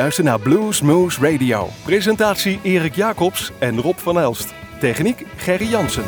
Luistert naar Blues Moose Radio. Presentatie Erik Jacobs en Rob van Elst. Techniek Gerry Jansen.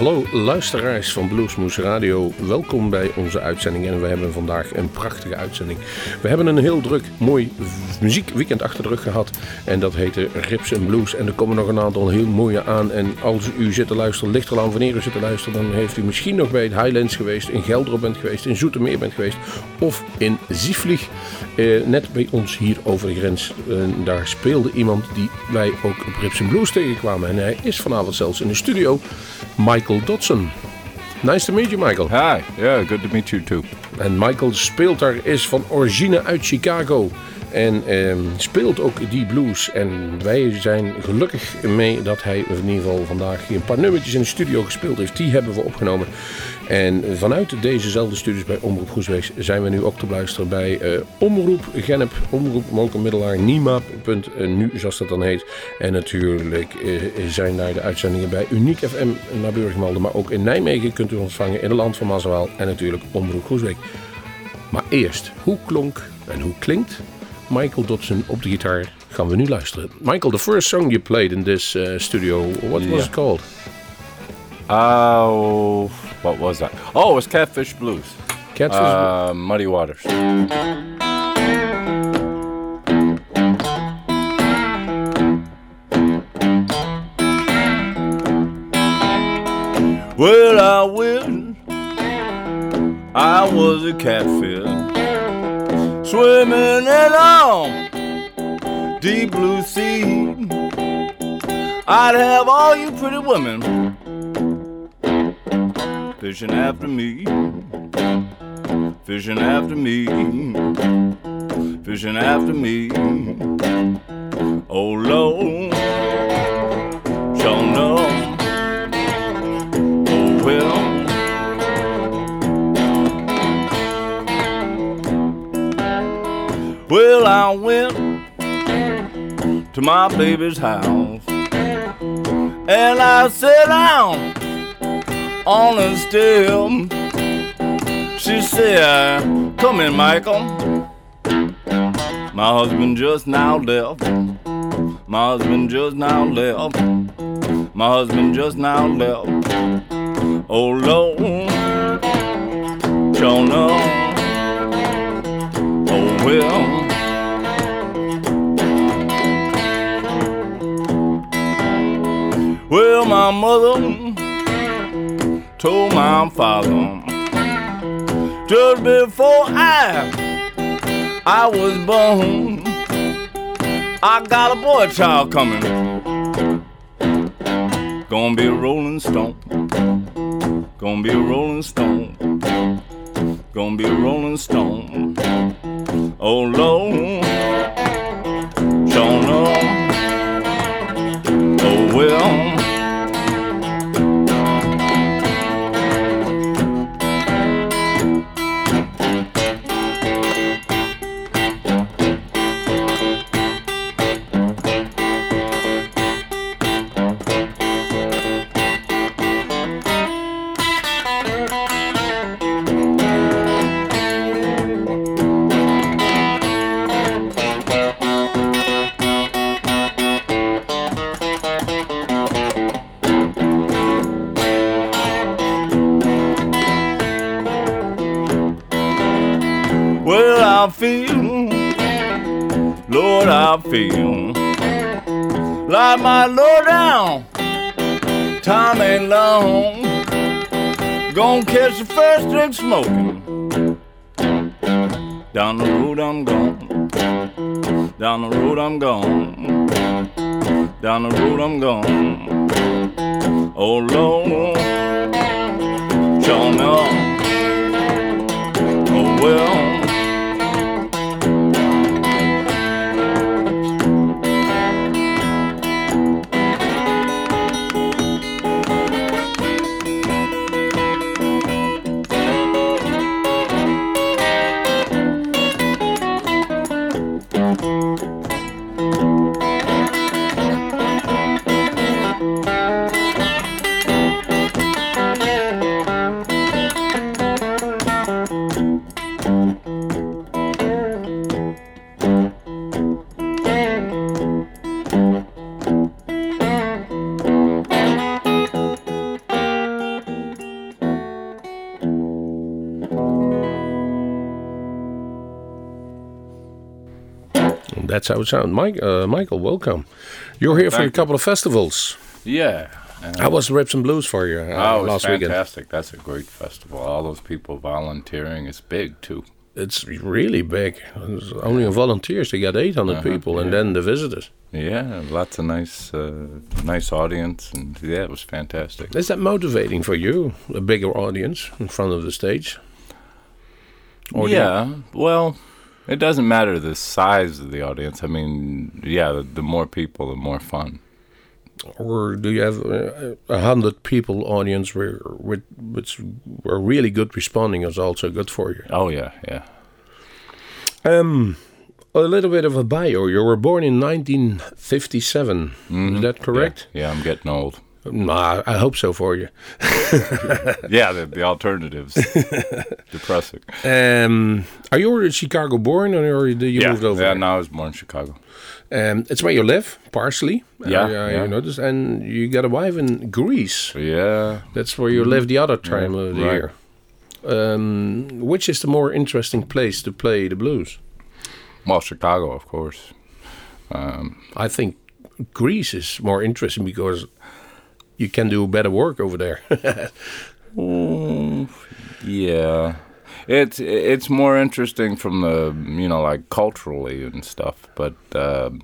Hallo luisteraars van Bluesmoose Radio, welkom bij onze uitzending. En we hebben vandaag een prachtige uitzending. We hebben een heel druk, mooi muziekweekend achter de rug gehad. En dat heette Rips and Blues. En er komen nog een aantal heel mooie aan. En als u zit te luisteren, ligt er aan wanneer u zit te luisteren, dan heeft u misschien nog bij het Highlands geweest, in Gelderop bent geweest, in Zoetermeer bent geweest of in Zieflieg, eh, net bij ons hier over de grens. Eh, daar speelde iemand die wij ook op Rips Blues tegenkwamen en hij is vanavond zelfs in de studio. Michael Dodson. Nice to meet you, Michael. Hi, yeah, good to meet you too. En Michael speelt daar, is van origine uit Chicago. En eh, speelt ook die blues. En wij zijn gelukkig mee dat hij in ieder geval vandaag een paar nummertjes in de studio gespeeld heeft. Die hebben we opgenomen. En vanuit dezezelfde studios bij Omroep Goeswees zijn we nu ook te beluisteren bij uh, Omroep Genep, Omroep Monkenmiddelaar, Nima.nu zoals dat dan heet. En natuurlijk uh, zijn daar de uitzendingen bij Uniek FM naar Burgmalde, maar ook in Nijmegen kunt u ontvangen in het land van Mazawaal en natuurlijk Omroep Goesweek. Maar eerst, hoe klonk en hoe klinkt Michael Dodson op de gitaar gaan we nu luisteren. Michael, the first song you played in this uh, studio, what Yeah. was it called? Oh, what was that? Oh, it was Catfish Blues. Catfish. Uh, Muddy Waters. Well, I wish I was a catfish swimming along deep blue sea. I'd have all you pretty women fishing after me, fishing after me, fishing after me. Oh Lord, sure no. Oh well. Well, I went to my baby's house and I sat down on a. She said, Come in, Michael. My husband just now left. My husband just now left. My husband just now left. Oh Lord, no. Oh well. Well, my mother told my father just before I I was born. I got a boy child coming. Gonna be a rolling stone. Gonna be a rolling stone. Gonna be a rolling stone. Oh Lord, that's how it sounds. Mike, uh, Michael, welcome. You're here for a Thank you. couple of festivals. Yeah. How was the Ribs and Blues for you uh, oh, last weekend? fantastic. That's a great festival. All those people volunteering. It's big too. It's really big. It's only in volunteers they got 800 Uh-huh, people, and then the visitors. Yeah, lots of nice, uh, nice audience, and yeah, it was fantastic. Is that motivating for you? A bigger audience in front of the stage? Or yeah, well, it doesn't matter the size of the audience. I mean, yeah, the, the more people, the more fun. or do you have uh, a hundred people audience where with which are really good responding is also good for you? Oh yeah, yeah. Um, a little bit of a bio. You were born in 1957. Is that correct? Yeah, yeah, I'm getting old. Nah, I hope so for you. yeah, the, the alternatives depressing. Um, are you Chicago born or did you yeah, moved over? yeah. there? No, I was born in Chicago. Um, it's where you live, partially. Yeah, uh, yeah. You notice, and you got a wife in Greece. Yeah, That's where you live the other time of the right. year. Um, which is the more interesting place to play the blues? well, Chicago, of course. Um, I think Greece is more interesting because you can do better work over there. Yeah, it's it's more interesting from the you know like culturally and stuff, but um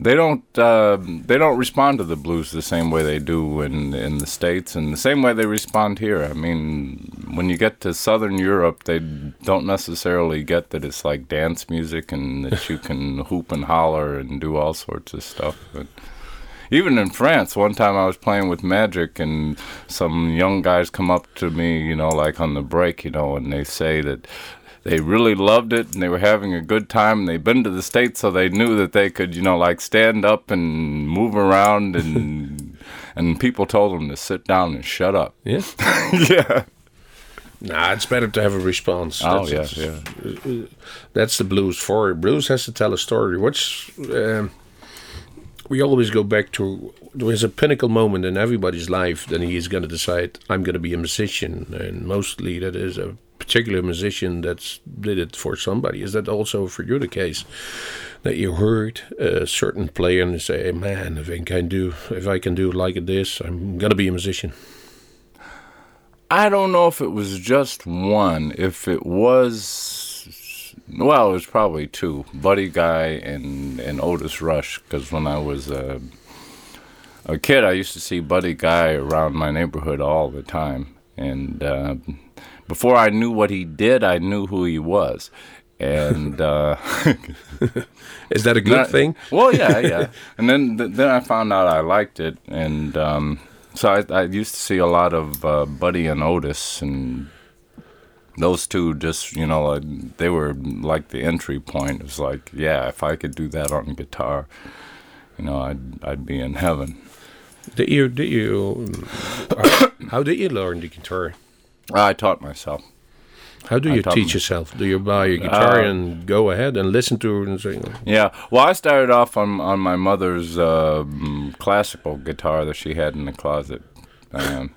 they don't uh, they don't respond to the blues the same way they do in in the states, and the same way they respond here. I mean, when you get to Southern Europe, they don't necessarily get that it's like dance music and that you can hoop and holler and do all sorts of stuff. But even in France, one time I was playing with Magic, and some young guys come up to me, you know, like on the break, you know, and they say that they really loved it and they were having a good time. And they'd been to the States, so they knew that they could, you know, like stand up and move around, and and people told them to sit down and shut up. yeah. yeah. Nah, it's better to have a response. Oh That's- yeah, it's- yeah. That's the blues for it. Blues has to tell a story. Which um, we always go back to. There is a pinnacle moment in everybody's life. Then he is going to decide, I'm going to be a musician, and mostly that is a particular musician that's did it for somebody. Is that also for you the case? That you heard a certain player and say, hey, "Man, if I can do, if I can do like this, I'm going to be a musician." I don't know if it was just one. If it was, well, it was probably two. Buddy Guy and, and Otis Rush. Because when I was a, a kid, I used to see Buddy Guy around my neighborhood all the time. And uh, before I knew what he did, I knew who he was. And uh, Is that a good Not- thing? Well, yeah, yeah. and then th- then I found out I liked it, and um, so I, I used to see a lot of uh, Buddy and Otis, and those two just you know uh, they were like the entry point. It was like, yeah, if I could do that on guitar, you know, I'd I'd be in heaven. Did you? Did you? how- how did you learn the guitar? I taught myself. How do you teach yourself? Do you buy a guitar Uh, and go ahead and listen to it and say, Yeah, well, I started off on on my mother's um, classical guitar that she had in the closet. Um,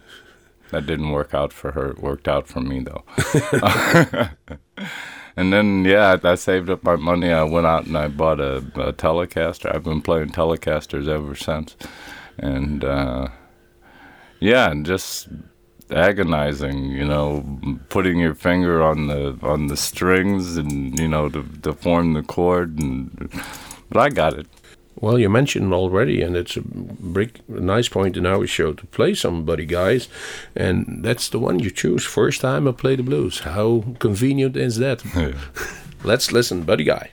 that didn't work out for her. It worked out for me though. and then yeah, I, I saved up my money. I went out and I bought a, a Telecaster. I've been playing Telecasters ever since. And uh, yeah, and just agonizing, you know, putting your finger on the on the strings and you know to, to form the chord and but I got it. Well, you mentioned already, and it's a, big, a nice point in our show to play somebody, guys. And that's the one you choose. First time I play the blues. How convenient is that? Let's listen, Buddy Guy.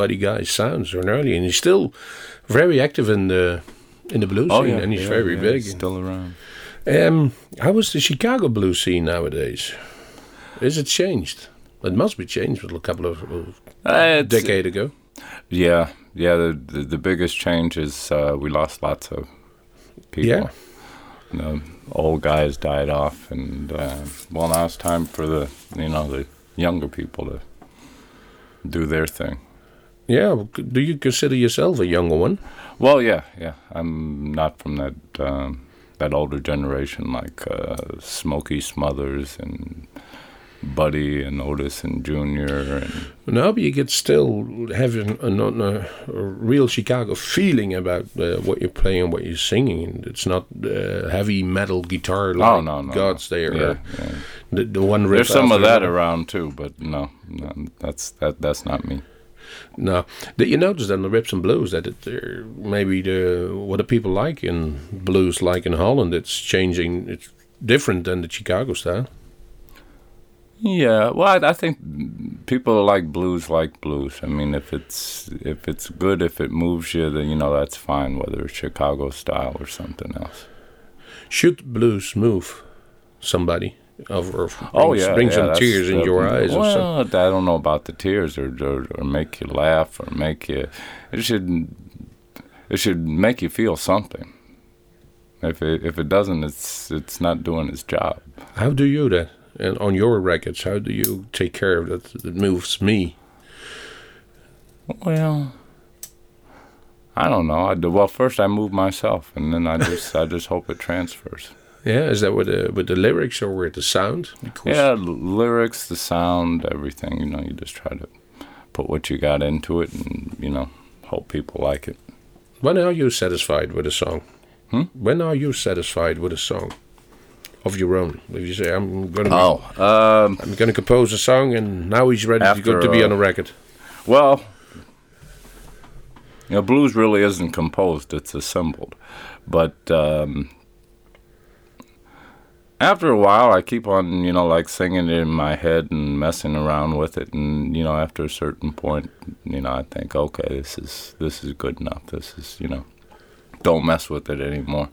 Buddy Guy sounds early, and he's still very active in the in the blues Oh scene, yeah, and he's yeah, very yeah, big. he's Still around. Um, how is the Chicago blues scene nowadays? Is it changed? It must be changed a couple of a Uh, decade ago. Yeah, yeah. The, the the biggest change is uh, we lost lots of people. Yeah. The old guys died off, and uh, well, now it's time for the you know the younger people to do their thing. Yeah. Do you consider yourself a younger one? Well, yeah, yeah. I'm not from that um, that older generation like uh, Smokey Smothers and Buddy and Otis and Junior and No, but you could still have a, a, a, real Chicago feeling about uh, what you're playing, what you're singing. It's not uh, heavy metal guitar like oh no no God's no. there. Yeah, yeah. The, the one riff There's some of that around too, but no, no, that's that that's not me. No, did you notice on the Ribs and blues that it, maybe the what the people like in blues, like in Holland, it's changing. It's different than the Chicago style. Yeah, well, I, I think people like blues like blues. I mean, if it's if it's good, if it moves you, then you know that's fine. Whether it's Chicago style or something else. Should blues move somebody? Or, or Oh brings- yeah, bring yeah, some tears in your eyes or something. Well, I don't know about the tears or, or or make you laugh or make you. It should it should make you feel something. If it if it doesn't, it's it's not doing its job. How do you that? And on your records, how do you take care of that? That moves me. Well, I don't know. I do, well, first I move myself, and then I just I just hope it transfers. Yeah, is that with the with the lyrics or with the sound? Because Yeah, l- lyrics, the sound, everything. You know, you just try to put what you got into it, and you know, hope people like it. When are you satisfied with a song? Hmm? When are you satisfied with a song of your own? If you say I'm gonna Oh, um, I'm gonna compose a song and now he's ready to go After, to be uh, on a record. well, you know, blues really isn't composed; it's assembled. But um, after a while, I keep on, you know, like singing it in my head and messing around with it, and you know, after a certain point, you know, I think, okay, this is this is good enough. This is, you know, don't mess with it anymore.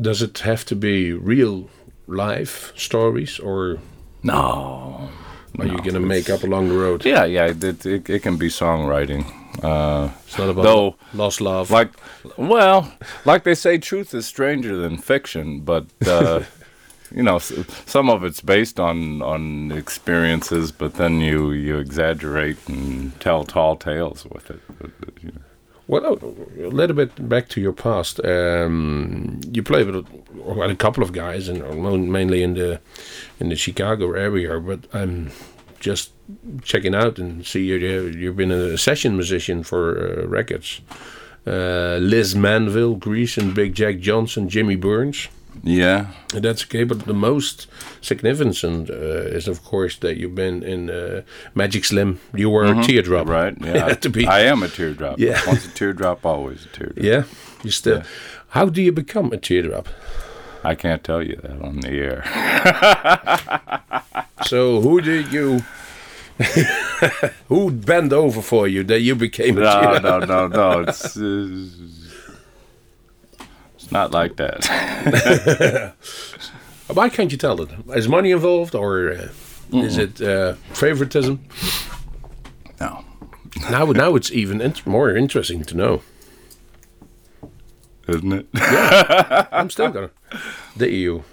Does it have to be real life stories or No. Are you gonna make up along the road? Yeah, yeah, it, it, it can be songwriting. Uh, It's not about Though, lost love. like, well, like they say, truth is stranger than fiction, but. Uh, You know, some of it's based on on experiences, but then you you exaggerate and tell tall tales with it. But, you know. Well, a little bit back to your past. Um, you played with a, well, a couple of guys, and mainly in the in the Chicago area. But I'm just checking out and see you. You've been a session musician for uh, records. Uh, Liz Manville, Grease, and Big Jack Johnson, Jimmy Burns. Yeah, And that's okay, but the most significant uh, is, of course, that you've been in uh, Magic Slim. You were a teardrop, right. Yeah, to be. I am a teardrop. Yeah. once a teardrop, always a teardrop. Yeah, you still. How do you become a teardrop? I can't tell you that on the air. So who did you? who bent over for you that you became a No, teardrop? no, no, no. It's uh, it's not like that. Why can't you tell it? Is money involved or uh, is it uh, favoritism? No, Now, now it's even int- more interesting to know. isn't it? yeah, I'm still gonna. You?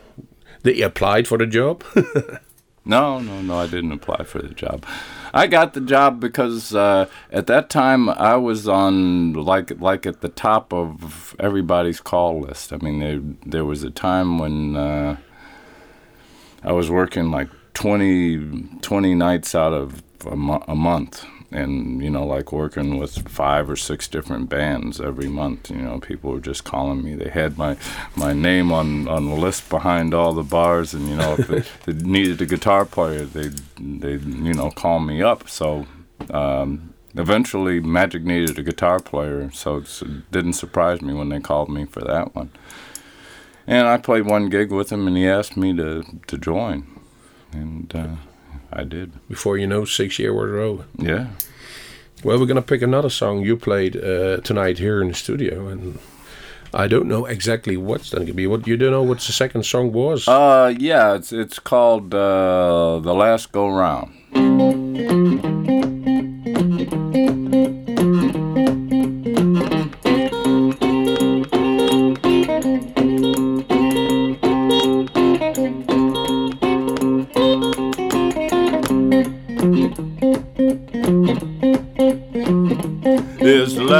Did you applied for the job? No, no, no. I didn't apply for the job. I got the job because uh, at that time I was on like like at the top of everybody's call list. I mean, there there was a time when uh, I was working like 20, 20 nights out of a, mo- a month. And you know, like working with five or six different bands every month. You know, people were just calling me. They had my my name on on the list behind all the bars, and you know, if they, they needed a guitar player, they they you know call me up. So um, eventually, Magic needed a guitar player, so it didn't surprise me when they called me for that one. And I played one gig with him, and he asked me to to join, and uh, I did. Before you know, six year was over. Yeah. Well, we're gonna pick another song you played uh, tonight here in the studio, and I don't know exactly what's going to be. What you don't know what the second song was? Uh, yeah, it's it's called uh, the last go round.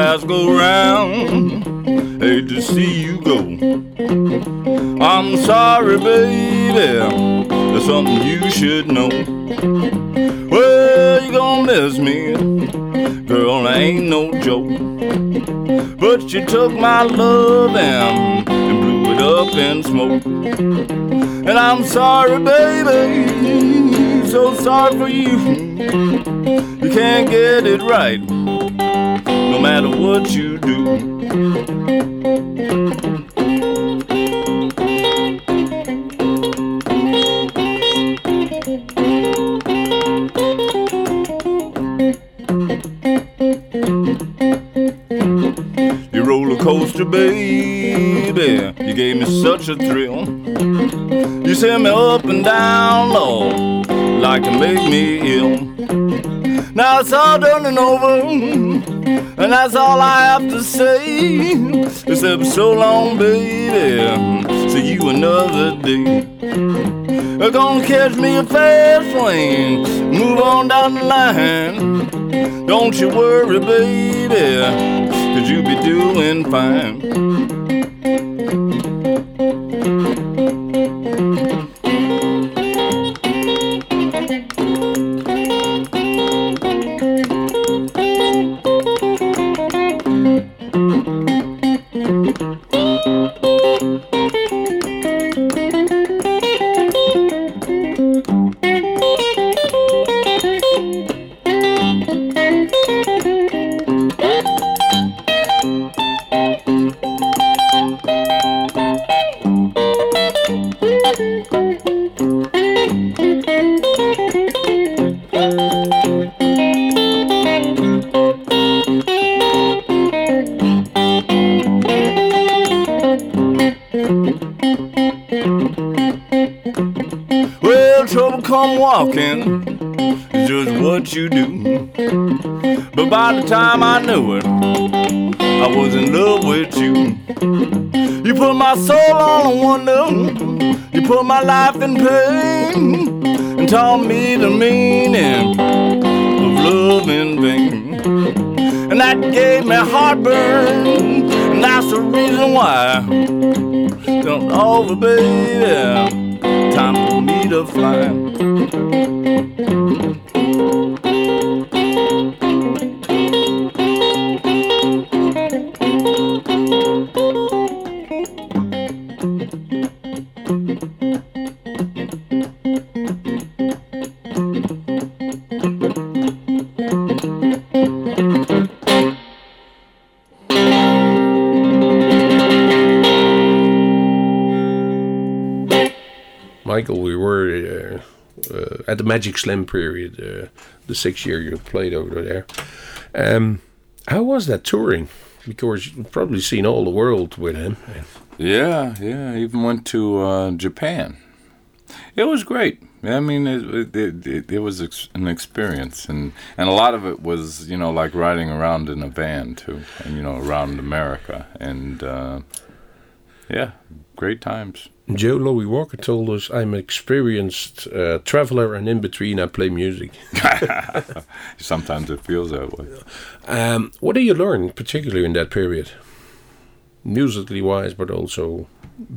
The go round. Hate to see you go. I'm sorry, baby. There's something you should know. Well, you gonna miss me, girl. I ain't no joke. But you took my love and, and blew it up in smoke. And I'm sorry, baby. So sorry for you. You can't get it right, no matter what you do. You roller coaster, baby. You gave me such a thrill. You sent me up and down, Lord, like it make me ill. Now it's all done and over, and that's all I have to say. Except so long, baby. See you another day. Gonna catch me a fast plane, move on down the line. Don't you worry, baby, cause you be doing fine. That gave me heartburn, and that's the reason why. Don't over, baby. Time for me to fly. Magic Slim period, uh, the six year you played over there. Um, how was that touring? Because you've probably seen all the world with him. Yeah, yeah. Even went to uh, Japan. It was great. I mean, it it, it, it was ex- an experience, and and a lot of it was you know like riding around in a van too, and you know around America, and uh, yeah, great times. Joe Louis Walker told us, I'm an experienced uh, traveler, and in between I play music. Sometimes it feels that way. Um, what do you learn, particularly in that period? Musically wise, but also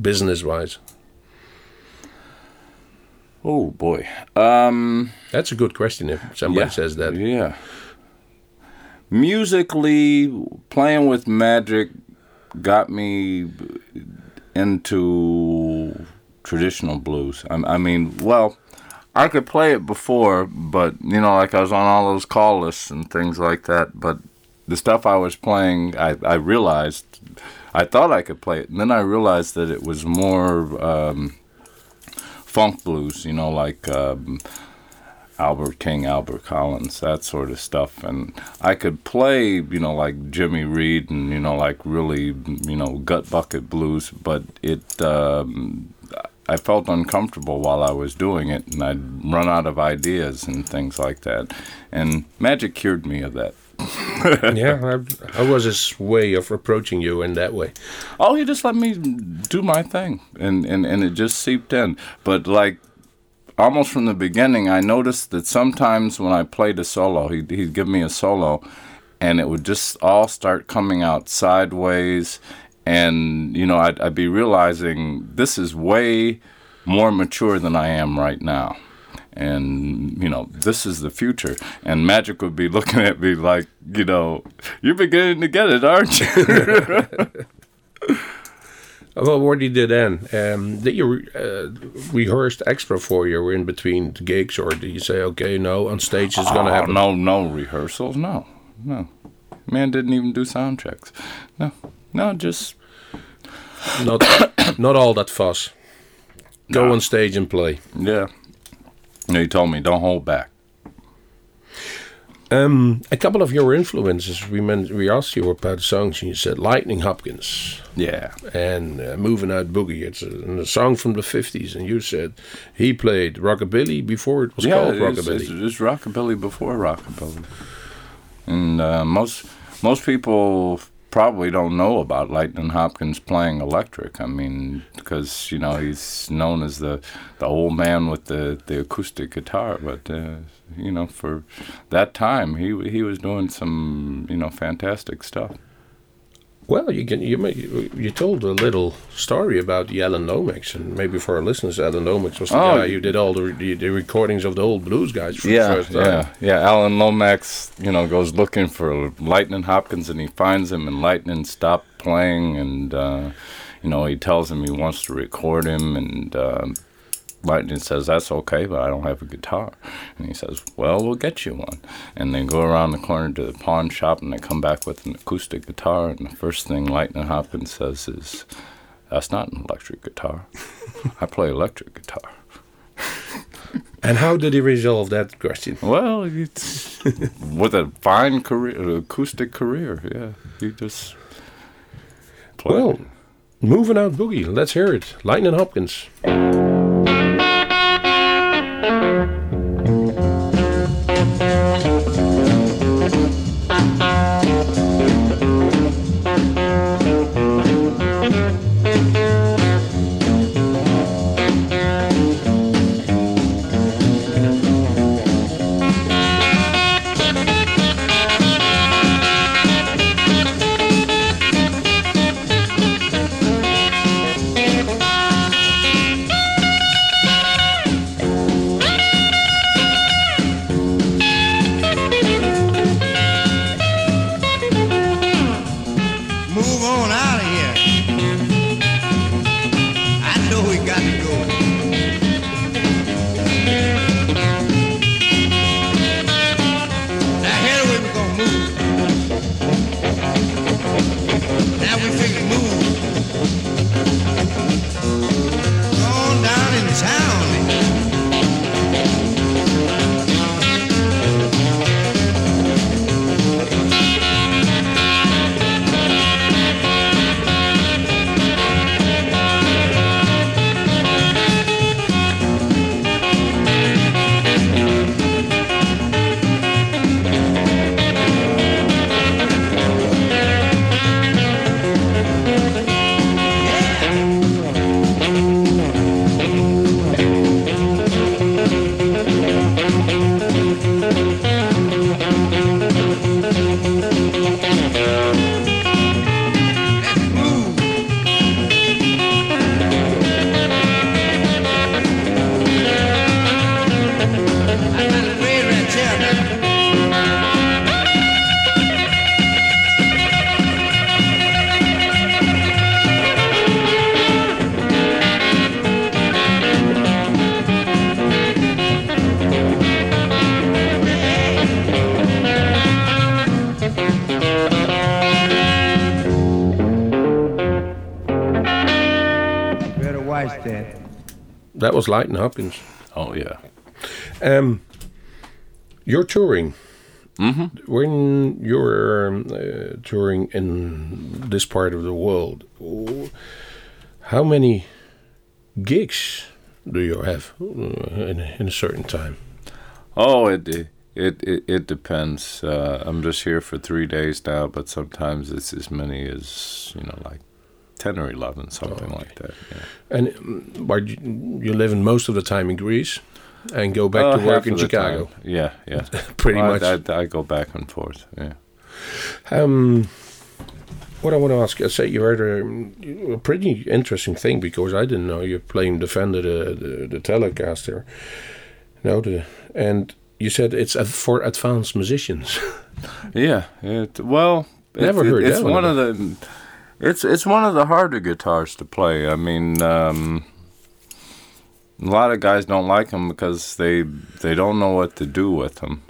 business wise. Oh boy. Um, That's a good question if somebody yeah, says that. Yeah. Musically, playing with magic got me into traditional blues. I, I mean, well, I could play it before, but you know, like I was on all those call lists and things like that. But the stuff I was playing, I, I realized I thought I could play it, and then I realized that it was more um, funk blues. You know, like um, Albert King, Albert Collins, that sort of stuff. And I could play, you know, like Jimmy Reed and, you know, like really, you know, gut bucket blues, but it, um, I felt uncomfortable while I was doing it and I'd run out of ideas and things like that. And Magic cured me of that. yeah, I, how was his way of approaching you in that way? Oh, he just let me do my thing, and, and, and it just seeped in. But like almost from the beginning, I noticed that sometimes when I played a solo, he'd, he'd give me a solo, and it would just all start coming out sideways, and you know I'd, I'd be realizing this is way more mature than I am right now. And you know this is the future. And magic would be looking at me like you know you're beginning to get it aren't you well what did you do then um, did you uh, rehearse extra for you in between gigs or did you say okay no on stage it's gonna oh, happen no no rehearsals no no. Man didn't even do sound checks. No no just not not all that fuss. Go No. on stage and play. Yeah. He told me don't hold back Um, a couple of your influences. We meant, we asked you about songs, and you said Lightning Hopkins yeah and uh, Moving Out Boogie. It's a, a song from the fifties, and you said he played rockabilly before it was called it's, rockabilly. It's, it's rockabilly before rockabilly, and uh, most most people probably don't know about Lightning Hopkins playing electric. I mean, because you know he's known as the the old man with the, the acoustic guitar, but uh, you know for that time he he was doing some you know fantastic stuff. Well, you can you may, you told a little story about the Alan Lomax, and maybe for our listeners, Alan Lomax was the Oh. guy who did all the, the the recordings of the old blues guys for the Yeah, time. yeah, yeah. Alan Lomax, you know, goes looking for Lightning Hopkins, and he finds him, and Lightning stopped playing, and uh, you know, he tells him he wants to record him, and uh, Lightning says that's okay, but I don't have a guitar, and he says, well, we'll get you one, and they go around the corner to the pawn shop, and they come back with an acoustic guitar, and the first thing Lightning Hopkins says is, "That's not an electric guitar. I play electric guitar." And how did he resolve that question? Well, it's with a fine career, acoustic career. Yeah, he just played. Well, moving out boogie. Let's hear it. Lightning Hopkins. That. Was Lightning Hopkins. oh yeah, Um, You're touring. Mm-hmm. When you're um, uh, touring in this part of the world, how many gigs do you have uh, in, in a certain time? Oh, it it it, it depends. Uh, I'm just here for three days now, but sometimes it's as many as you know, like ten or eleven, something like that. Yeah. And but you, you live in most of the time in Greece and go back Uh, to work in Chicago. time. Yeah, yeah. Pretty Well, much. I, I, I go back and forth. Yeah. Um, what I want to ask, I say you heard a, a pretty interesting thing because I didn't know you're playing the Fender the, the, the Telecaster. No, the and you said it's a, for advanced musicians. Yeah. It, well, it- Never it- heard it's that one one of the. It's it's one of the harder guitars to play. I mean, um, a lot of guys don't like them because they they don't know what to do with them.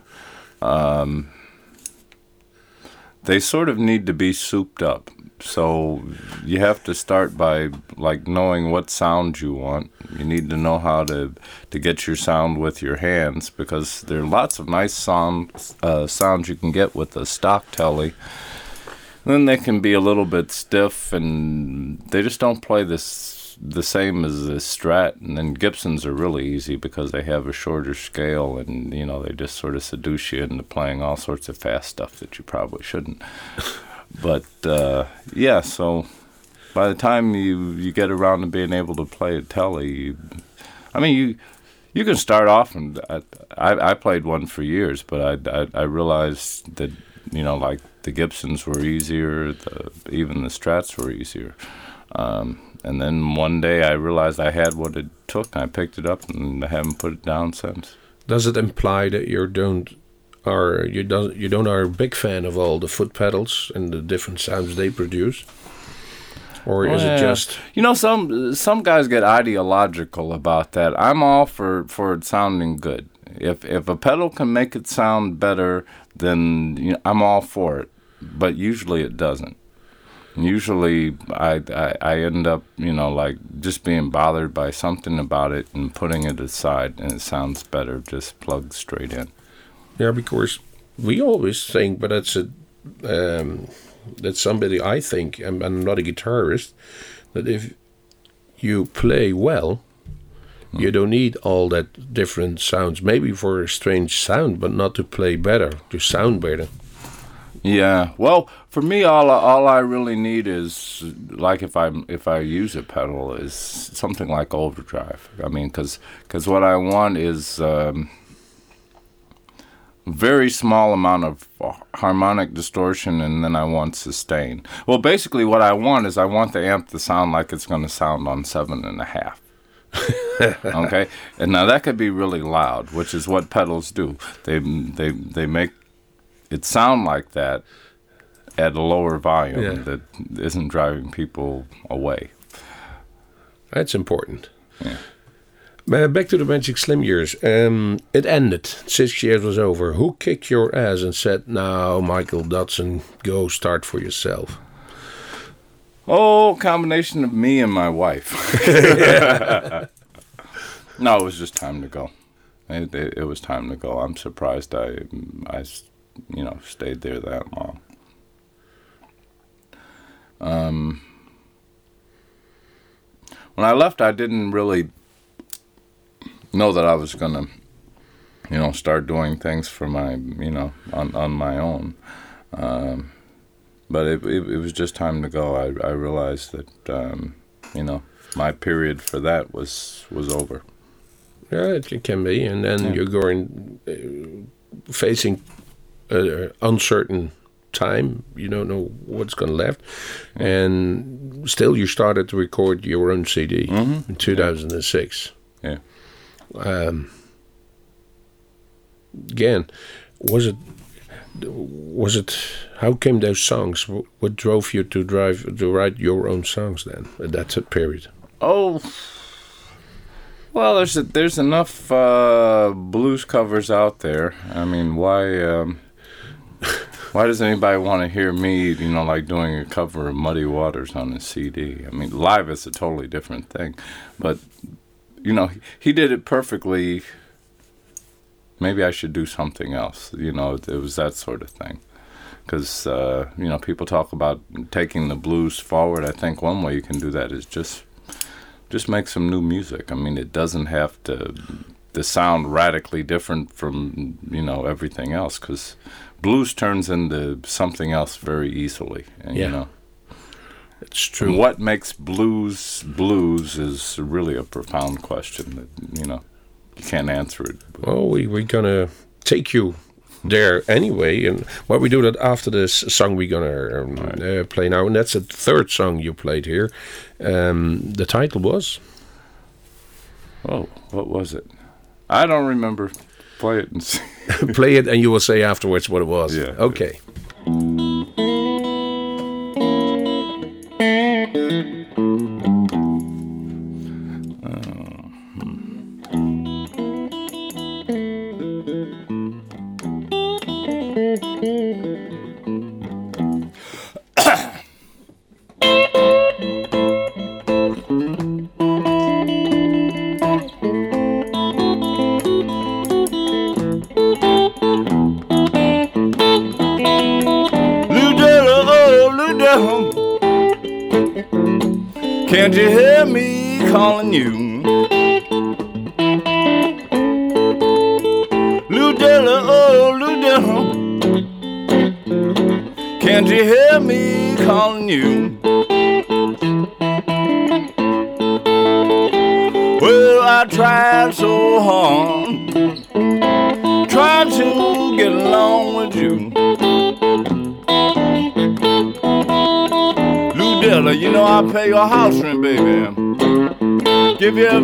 Um, they sort of need to be souped up. So you have to start by like knowing what sound you want. You need to know how to to get your sound with your hands because there are lots of nice sound uh, sounds you can get with the stock telly. Then they can be a little bit stiff and they just don't play this the same as the Strat. And then Gibsons are really easy because they have a shorter scale and you know they just sort of seduce you into playing all sorts of fast stuff that you probably shouldn't. but uh, yeah, so by the time you you get around to being able to play a telly, you, I mean you you can start off and I, I, I played one for years, but I, I I realized that you know like the Gibsons were easier, the even the Strats were easier. Um, and then one day I realized I had what it took, and I picked it up, and I haven't put it down since. Does it imply that you don't are you don't you don't are a big fan of all the foot pedals and the different sounds they produce, or is it just you know some some guys get ideological about that. I'm all for for it sounding good. If if a pedal can make it sound better, then you know, I'm all for it. But usually it doesn't. Usually I, I I end up you know like just being bothered by something about it and putting it aside, and it sounds better just plugged straight in. Yeah, because we always think, but that's a um, that's somebody I think, and I'm not a guitarist, that if you play well, you don't need all that different sounds. Maybe for a strange sound, but not to play better, to sound better. Yeah. Well, for me, all all I really need is like if I if I use a pedal is something like overdrive. I mean, because because what I want is um, very small amount of harmonic distortion, and then I want sustain. Well, basically, what I want is I want the amp to sound like it's going to sound on seven and a half. okay, and now that could be really loud, which is what pedals do. They they they make it sound like that at a lower volume Yeah. that isn't driving people away. That's important. Yeah. Uh, back to the Magic Slim years. Um, it ended. Six years was over. Who kicked your ass and said, "Now, Michael Dotson, go start for yourself"? Oh, combination of me and my wife. no, it was just time to go. It, it, it was time to go. I'm surprised I, I, you know, stayed there that long. Um, when I left, I didn't really know that I was gonna, you know, start doing things for my, you know, on on my own. Um, but it, it, it was just time to go. I, I realized that um, you know my period for that was was over. Yeah, it can be. And then Yeah. you're going uh, facing an uncertain time. You don't know what's going to left. And still, you started to record your own CD in 2006. Yeah. Um, again, was it? Was it? How came those songs? What drove you to drive to write your own songs then at that period? Oh, well, there's there's enough uh, blues covers out there. I mean, why um, why does anybody want to hear me, you know, like doing a cover of Muddy Waters on a CD? I mean, live is a totally different thing, but you know, he did it perfectly. Maybe I should do something else. You know, it was that sort of thing. Because uh, you know, people talk about taking the blues forward. I think one way you can do that is just just make some new music. I mean, it doesn't have to to sound radically different from you know everything else. Because blues turns into something else very easily. And, Yeah. You know, It's true. what makes blues blues is really a profound question that you know you can't answer it. Well, we, we're gonna take you there anyway, and what we do that after this song we're gonna um, uh, play now, and that's the third song you played here. Um, the title was Oh, what was it? I don't remember. Play it and see. play it, and you will say afterwards what it was. Yeah. Okay. Ludella,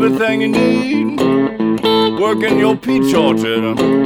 everything you need. Work in your peach orchard.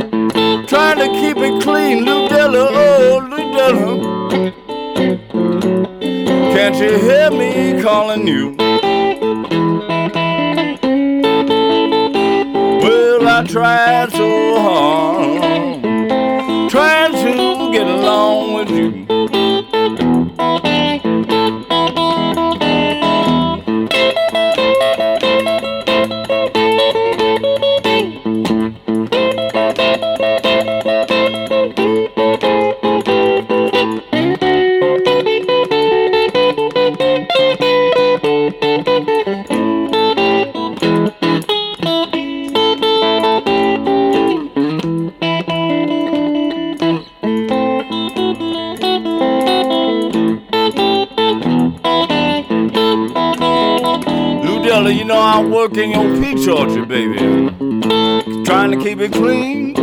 Know I your peach orchard, baby. Trying to keep it clean,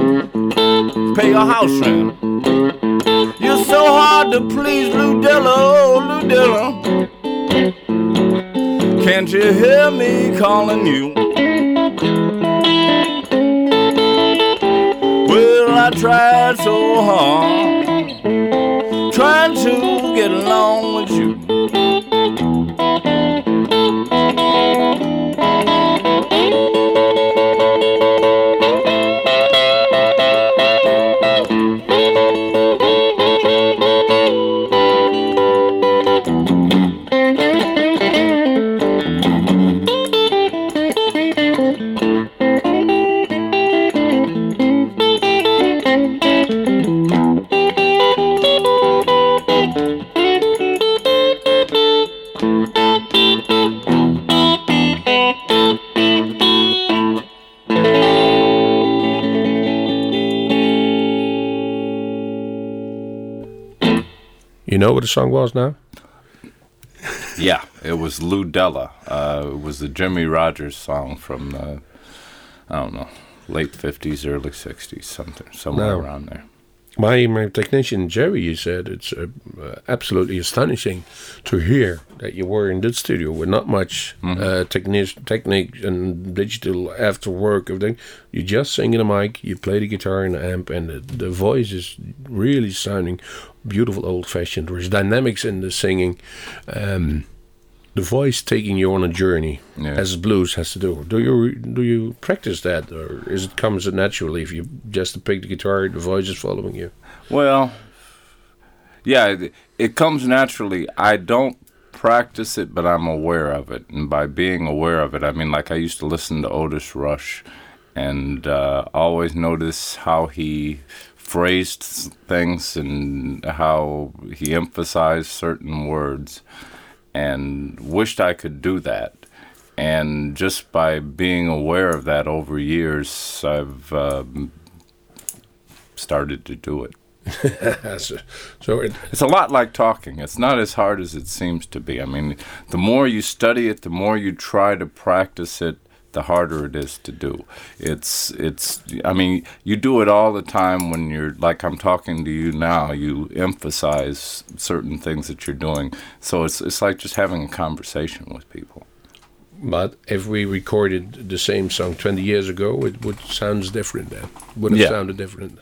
pay your house rent. You're so hard to please, Ludella, oh, Ludella. Can't you hear me calling you? Well, I tried so hard, trying to get along what the song was now? Yeah, it was Ludella. Uh, it was the Jimmy Rogers song from the, I don't know, late 50s, early 60s, something, somewhere No. around there. My, my technician Jerry, you said it's uh, absolutely astonishing to hear that you were in that studio with not much uh, technic, technique and digital after work everything. You just sing in a mic, you play the guitar and the amp, and the, the voice is really sounding beautiful, old fashioned. There's dynamics in the singing. Um, the voice taking you on a journey, Yeah. as blues has to do. Do you do you practice that, or is it comes naturally if you just pick the guitar, the voice is following you? Well, yeah, it, it comes naturally. I don't practice it, but I'm aware of it. And by being aware of it, I mean, like I used to listen to Otis Rush and uh, always notice how he phrased things and how he emphasized certain words, and wished I could do that. And just by being aware of that over years, I've um, started to do it. so, so it, It's a lot like talking. It's not as hard as it seems to be. I mean, the more you study it, the more you try to practice it, the harder it is to do. It's it's I mean, you do it all the time when you're like I'm talking to you now, you emphasize certain things that you're doing. So it's it's like just having a conversation with people. but if we recorded the same song 20 years ago, it would sound different then. Would have Yeah. sounded different.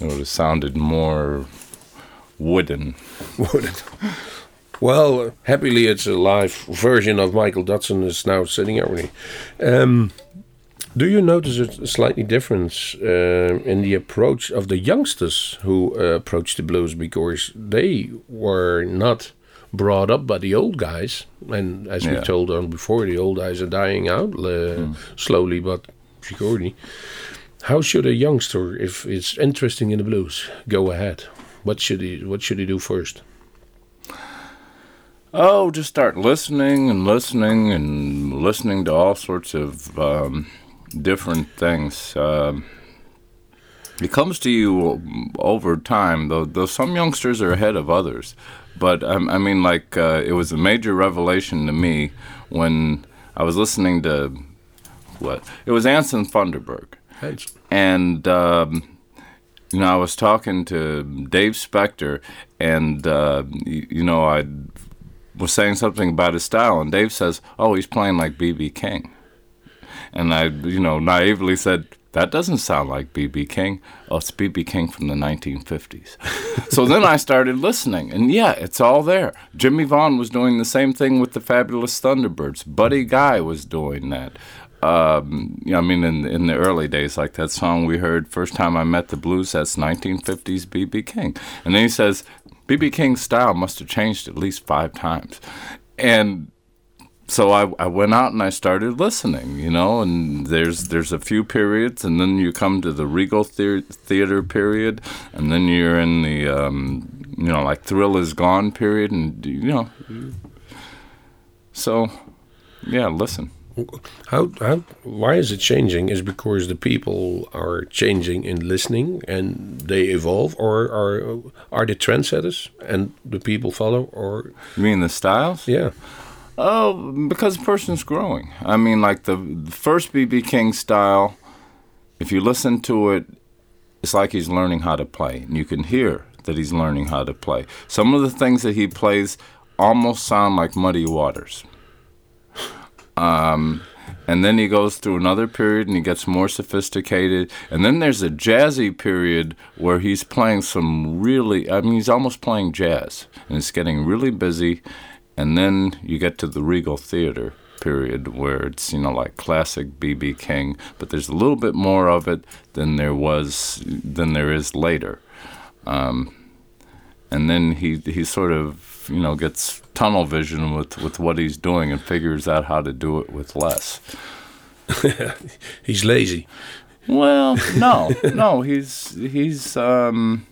It would have sounded more wooden. It? Well, happily, it's a live version of Michael Dotson is now sitting over me. Um, do you notice a slightly difference uh, in the approach of the youngsters who uh, approach the blues because they were not brought up by the old guys, and as we told on before, the old guys are dying out uh, slowly but surely. How should a youngster, if it's interesting in the blues, go ahead? What should he What should he do first? Oh, just start listening and listening and listening to all sorts of um, different things. Um, it comes to you over time, though. Though some youngsters are ahead of others, but um, I mean, like uh, it was a major revelation to me when I was listening to what it was Anson Funderburgh Hans. and um, you know, I was talking to Dave Specter, and uh, you, you know, I was saying something about his style, and Dave says, "Oh, he's playing like BB King," and I, you know, naively said. That doesn't sound like B.B. King. Oh, it's B.B. King from the 1950s. so then I started listening, and yeah, it's all there. Jimmie Vaughan was doing the same thing with the Fabulous Thunderbirds. Buddy Guy was doing that um, I mean, in in the early days, like that song we heard first time I met the blues, that's 1950s BB King, and then he says BB King's style must have changed at least five times, and so I, I went out and I started listening, you know, and there's there's a few periods, and then you come to the Regal thea- Theater period, and then you're in the um, you know like Thrill Is Gone period, and you know, so yeah, listen. How how why is it changing? Is because the people are changing in listening and they evolve, or are are the trendsetters and the people follow, or You mean the styles? yeah, Oh, because the person's growing. I mean, like the, the first BB King style, if you listen to it, it's like he's learning how to play. And you can hear that he's learning how to play. Some of the things that he plays almost sound like muddy waters. Um, and then he goes through another period and he gets more sophisticated. And then there's a jazzy period where he's playing some really, I mean, he's almost playing jazz and it's getting really busy. And then you get to the Regal Theater period where it's, you know, like classic B.B. King, but there's a little bit more of it than there was, than there is later. Um, and then he, he sort of, you know, gets tunnel vision with, with what he's doing and figures out how to do it with less. he's lazy. Well, no, no, he's he's um,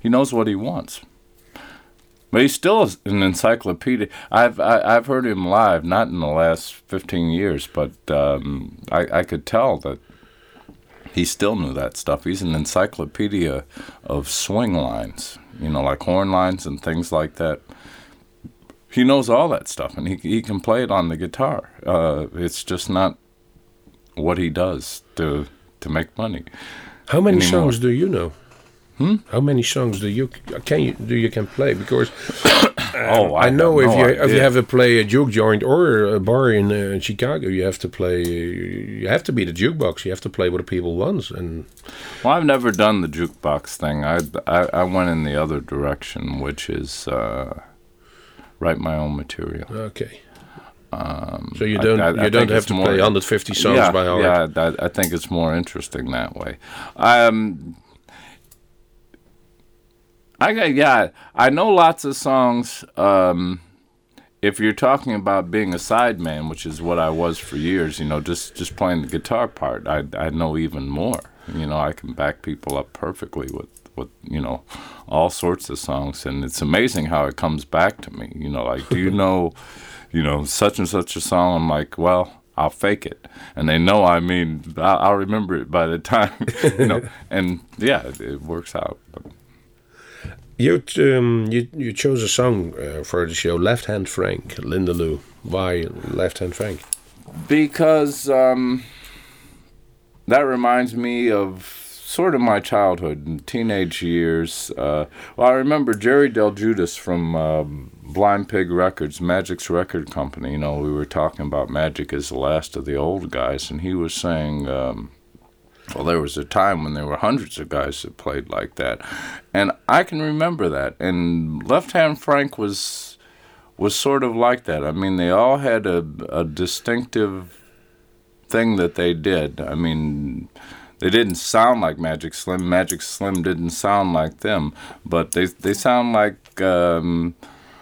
he knows what he wants, but he's still an encyclopedia. I've I, I've heard him live, not in the last fifteen years, but um, I I could tell that he still knew that stuff. He's an encyclopedia of swing lines, you know, like horn lines and things like that. He knows all that stuff, and he he can play it on the guitar. Uh, it's just not what he does to to make money. How many Anymore. songs do you know? Hmm? How many songs do you can you do you can play? Because Oh, I, know if no you if you have to play a juke joint or a bar in uh, Chicago, you have to play. You have to be the jukebox. You have to play what the people want. And Well, I've never done the jukebox thing. I, I, I went in the other direction, which is uh, write my own material. okay. so you don't I- I you think don't have to more- play 150 songs yeah, by heart. Yeah, I, I think it's more interesting that way. Um, I got yeah, I know lots of songs. Um, if you're talking about being a sideman, which is what I was for years, you know, just just playing the guitar part, I I know even more. You know, I can back people up perfectly with with you know all sorts of songs, and it's amazing how it comes back to me. You know, like do you know, you know, such and such a song? I'm like, well. I'll fake it, and they know. I mean, I'll, I'll remember it by the time, you know. and yeah, it, it works out. You um, you you chose a song uh, for the show, Left Hand Frank, Linda Lou. Why Left Hand Frank? because um, that reminds me of sort of my childhood and teenage years. Uh, well, I remember Jerry Del Giudice from um Blind Pig Records, Magic's record company. You know, we were talking about Magic as the last of the old guys, and he was saying. Um, well, there was a time when there were hundreds of guys that played like that, and I can remember that. And Left Hand Frank was was sort of like that. I mean, they all had a, a distinctive thing that they did. I mean, they didn't sound like Magic Slim. Magic Slim didn't sound like them, but they they sound like um,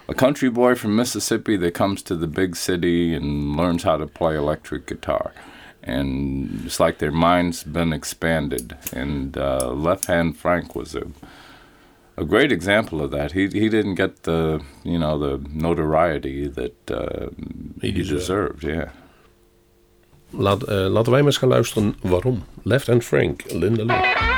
a country boy from Mississippi that comes to the big city and learns how to play electric guitar. And it's like their mind's been expanded. And uh, Left Hand Frank was a a great example of that. He he didn't get the you know the notoriety that uh, he, deserved. deserved. Yeah. Laat, eh, laten wij maar eens gaan luisteren waarom. Left Hand Frank, Linda Lou.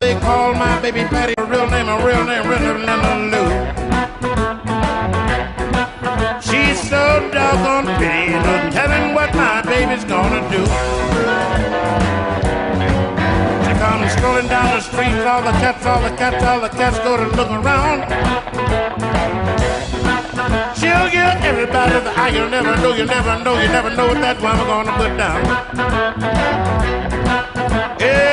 They call my baby Patty, her real name, her real name, real name, Lou. She's so doggone pretty, no telling what my baby's gonna do. She comes strolling down the street, all the cats, all the cats, all the cats go to look around. She'll give everybody the eye. You'll never know, you never know, you never know what that woman gonna put down.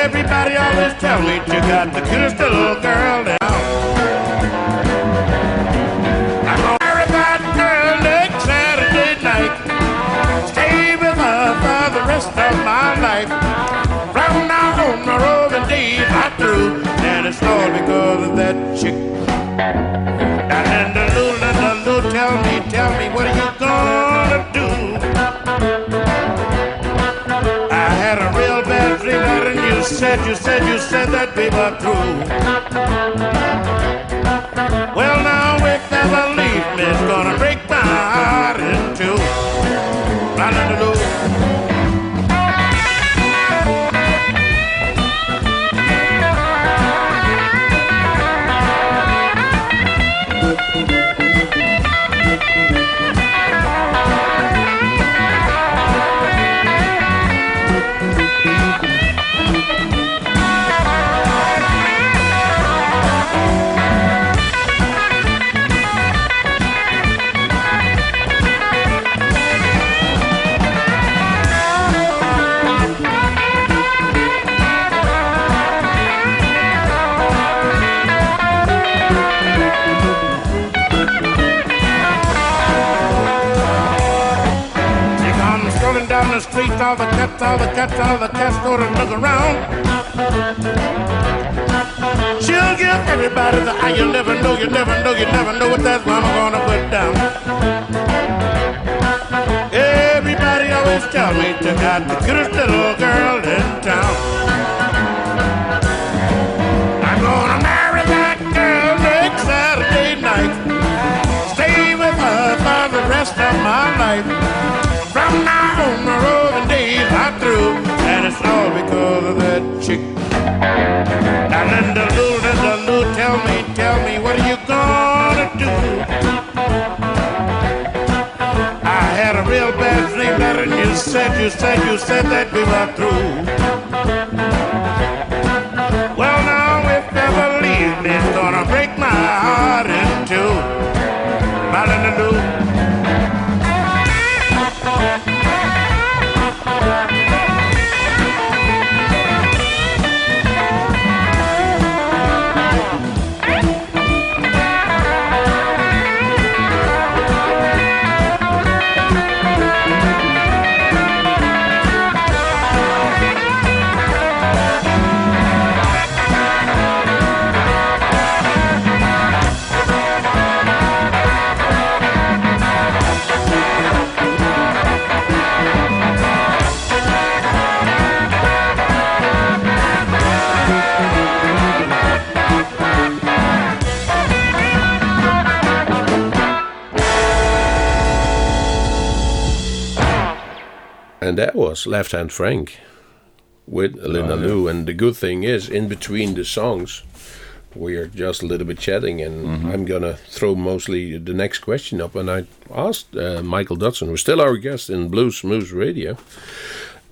Everybody always tell me you got the cutest little girl now. I'm gonna marry that girl next Saturday night. Stay with her for the rest of my life. From now on, the roving days are through, and it's all because of that chick. Now, Linda Lou, Linda Lou, tell me, tell me, what are you said, you said, you said that we were through. Well, now if ever leave me, it's gonna break my heart in two. Now, down the street, all the cats, all the cats, all the cats go to look around. She'll give everybody the eye. You never know, you never know, you never know what that mama gonna put down. Everybody always tell me you got the cutest little girl in town. I'm gonna marry that girl next Saturday night. Stay with her for the rest of my life. It's all because of that chick. Now, Linda Lou, Linda Lou, tell me, tell me, what are you gonna do? I had a real bad dream that and you said, you said, you said that we were through. And that was Left Hand Frank with Linda Lou. And the good thing is, in between the songs, we are just a little bit chatting, and I'm gonna throw mostly the next question up. And I asked uh, Michael Dotson, who's still our guest in Bluesmoose Radio,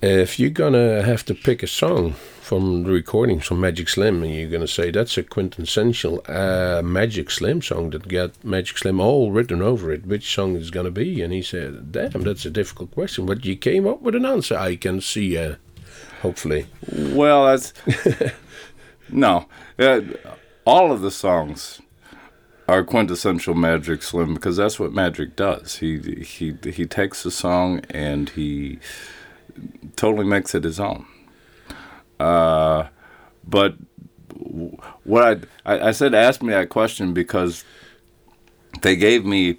if you're gonna have to pick a song from the recordings from Magic Slim, and you're gonna say that's a quintessential uh, Magic Slim song that got Magic Slim all written over it, which song is gonna be? And he said, "Damn, that's a difficult question, but you came up with an answer. I can see, uh, hopefully." Well, that's no. Uh, all of the songs are quintessential Magic Slim because that's what Magic does. He he he takes a song and he totally makes it his own. Uh, but what I, I I said ask me that question because they gave me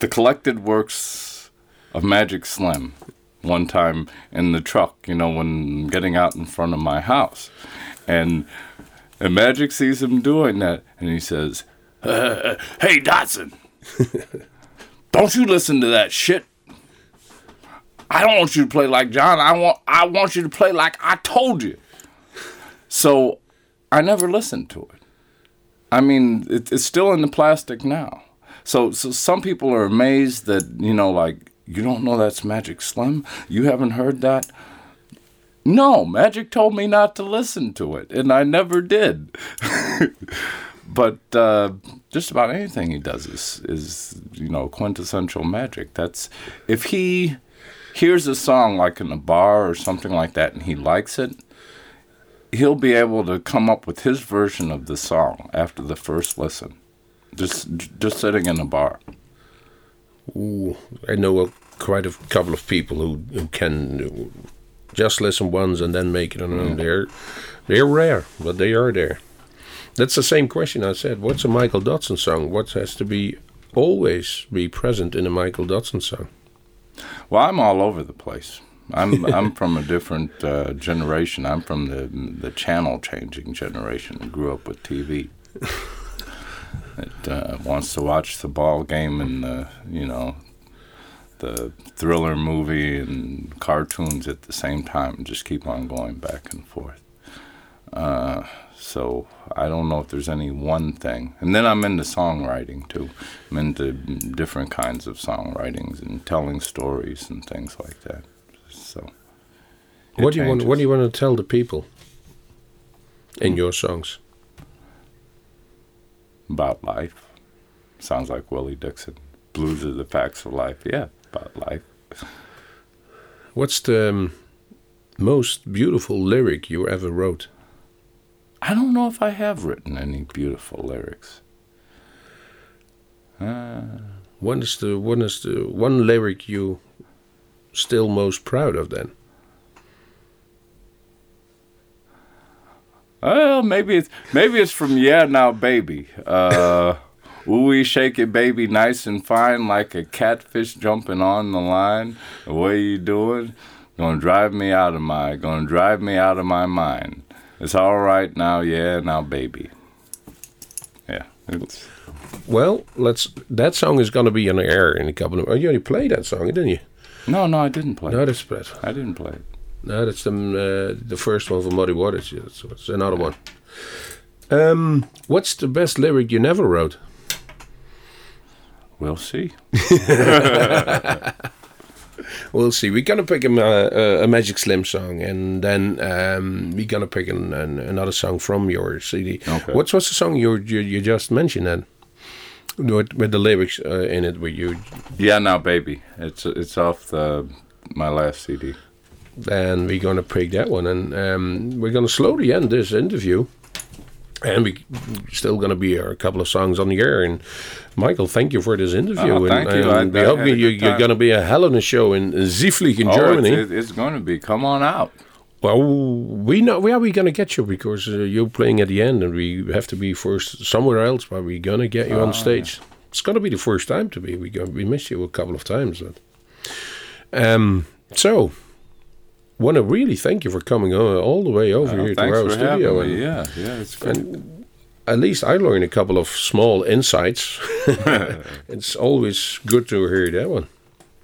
the collected works of Magic Slim one time in the truck, you know, when getting out in front of my house. And, and Magic sees him doing that, and he says, uh, Hey, Dotson, don't you listen to that shit. I don't want you to play like John. I want I want you to play like I told you. So I never listened to it. I mean, it, it's still in the plastic now. So, so some people are amazed that you know, like you don't know that's Magic Slim. You haven't heard that. No, Magic told me not to listen to it, and I never did. but uh, just about anything he does is is you know quintessential Magic. That's if he hears a song like in a bar or something like that, and he likes it he'll be able to come up with his version of the song after the first listen, just just sitting in a bar. Ooh, I know a, quite a couple of people who, who can just listen once and then make it on their own. They're they're rare, but they are there. That's the same question I said. What's a Michael Dotson song? What has to be always be present in a Michael Dotson song? Well, I'm all over the place. I'm I'm from a different uh, generation. I'm from the the channel changing generation. I grew up with TV. It uh, wants to watch the ball game and the you know the thriller movie and cartoons at the same time and just keep on going back and forth. Uh, so I don't know if there's any one thing. And then I'm into songwriting too. I'm into different kinds of songwritings and telling stories and things like that. So What do you want? What do you want to tell the people in your songs? about life? Sounds like Willie Dixon. Blues are the facts of life. Yeah, about life. What's the um, most beautiful lyric you ever wrote? I don't know if I have written any beautiful lyrics. Uh, What is the one the one lyric you still most proud of? Then well, maybe it's maybe it's from Yeah Now Baby. Uh, Ooey shake it, baby, nice and fine, like a catfish jumping on the line. The way you doing, gonna drive me out of my, gonna drive me out of my mind. It's all right now, yeah, now, baby. Yeah, it's well, let's. That song is gonna be on the air in a couple of. Oh, you already played that song, didn't you? no, no, I didn't play. No, it. that's that. I didn't play it. No, that's the uh, the first one from Muddy Waters. Yeah, so it's another one. Um, what's the best lyric you never wrote? We'll see. We'll see. We're gonna pick a, uh, a Magic Slim song, and then um, we're gonna pick an, an, another song from your CD. Okay. What's what's the song you you, you just mentioned then? With, with the lyrics uh, in it, with you, Yeah, now, baby. It's it's off the my last CD. then we're gonna pick that one, and um, we're gonna slowly end this interview. And we still gonna be a couple of songs on the air. And Michael, thank you for this interview. Oh, thank and, you. And I, we hope you, you're gonna be a hell of a show in Zieflig in Oh, Germany. it's, it's going to be. Come on out. Well, we know where are we gonna get you because uh, you're playing at the end, and we have to be first somewhere else. But we're gonna get you Ah, on stage. It's gonna be the first time to be. We we missed you a couple of times, but um. So, want to really thank you for coming uh, all the way over uh, here to our studio. And, yeah, yeah, it's great. At least I learned a couple of small insights. it's always good to hear that one.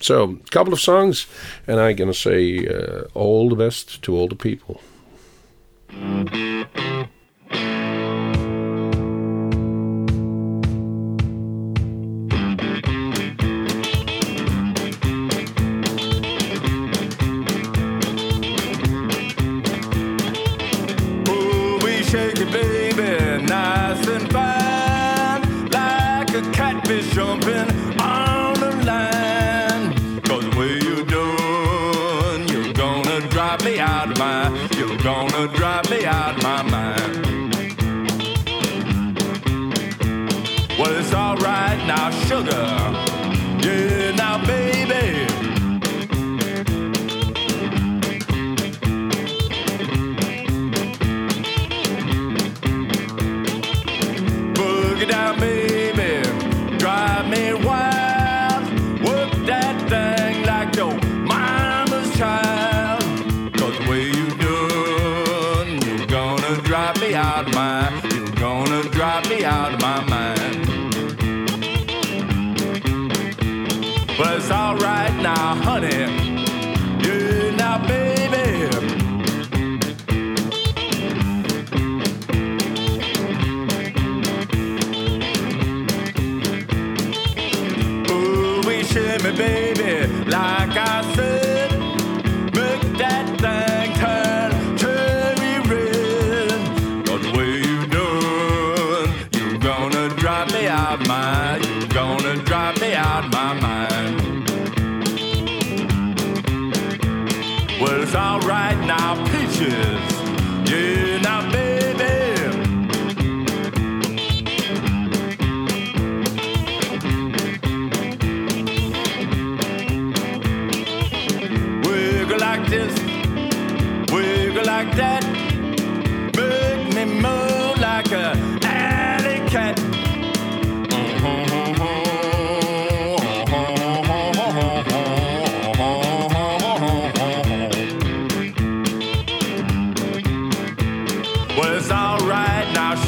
So, a couple of songs, and I'm going to say uh, all the best to all the people. drive me out my, you're gonna drive me out of my mind.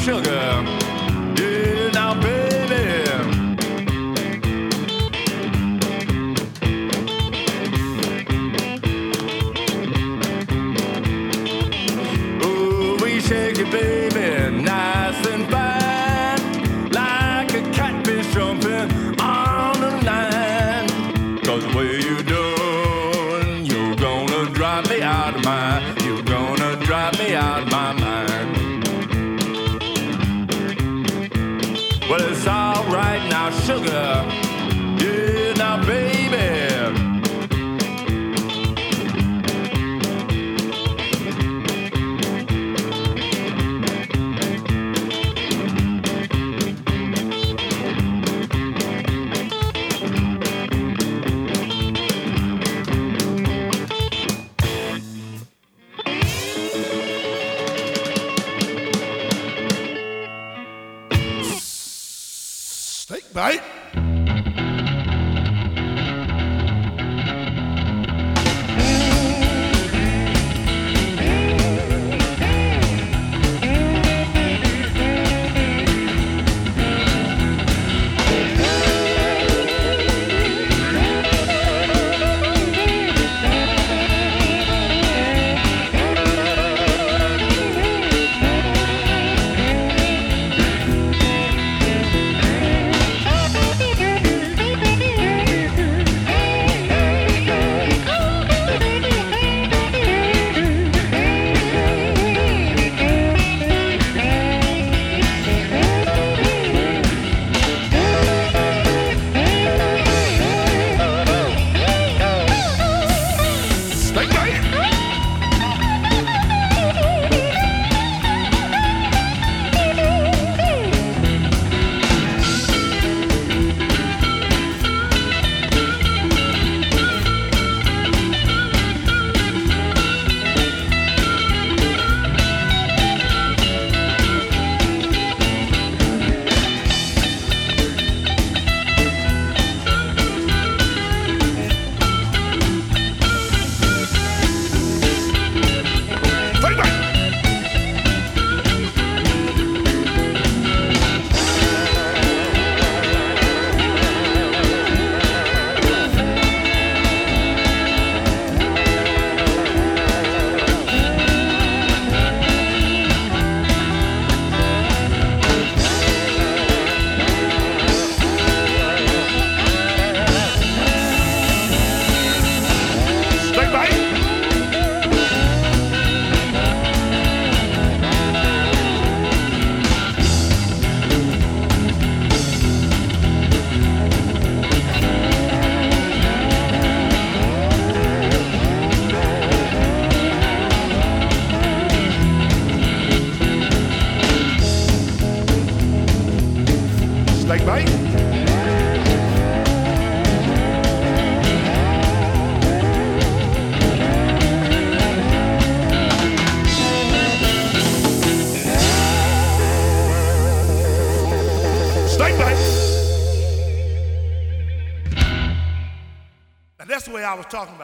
这个 I was talking about.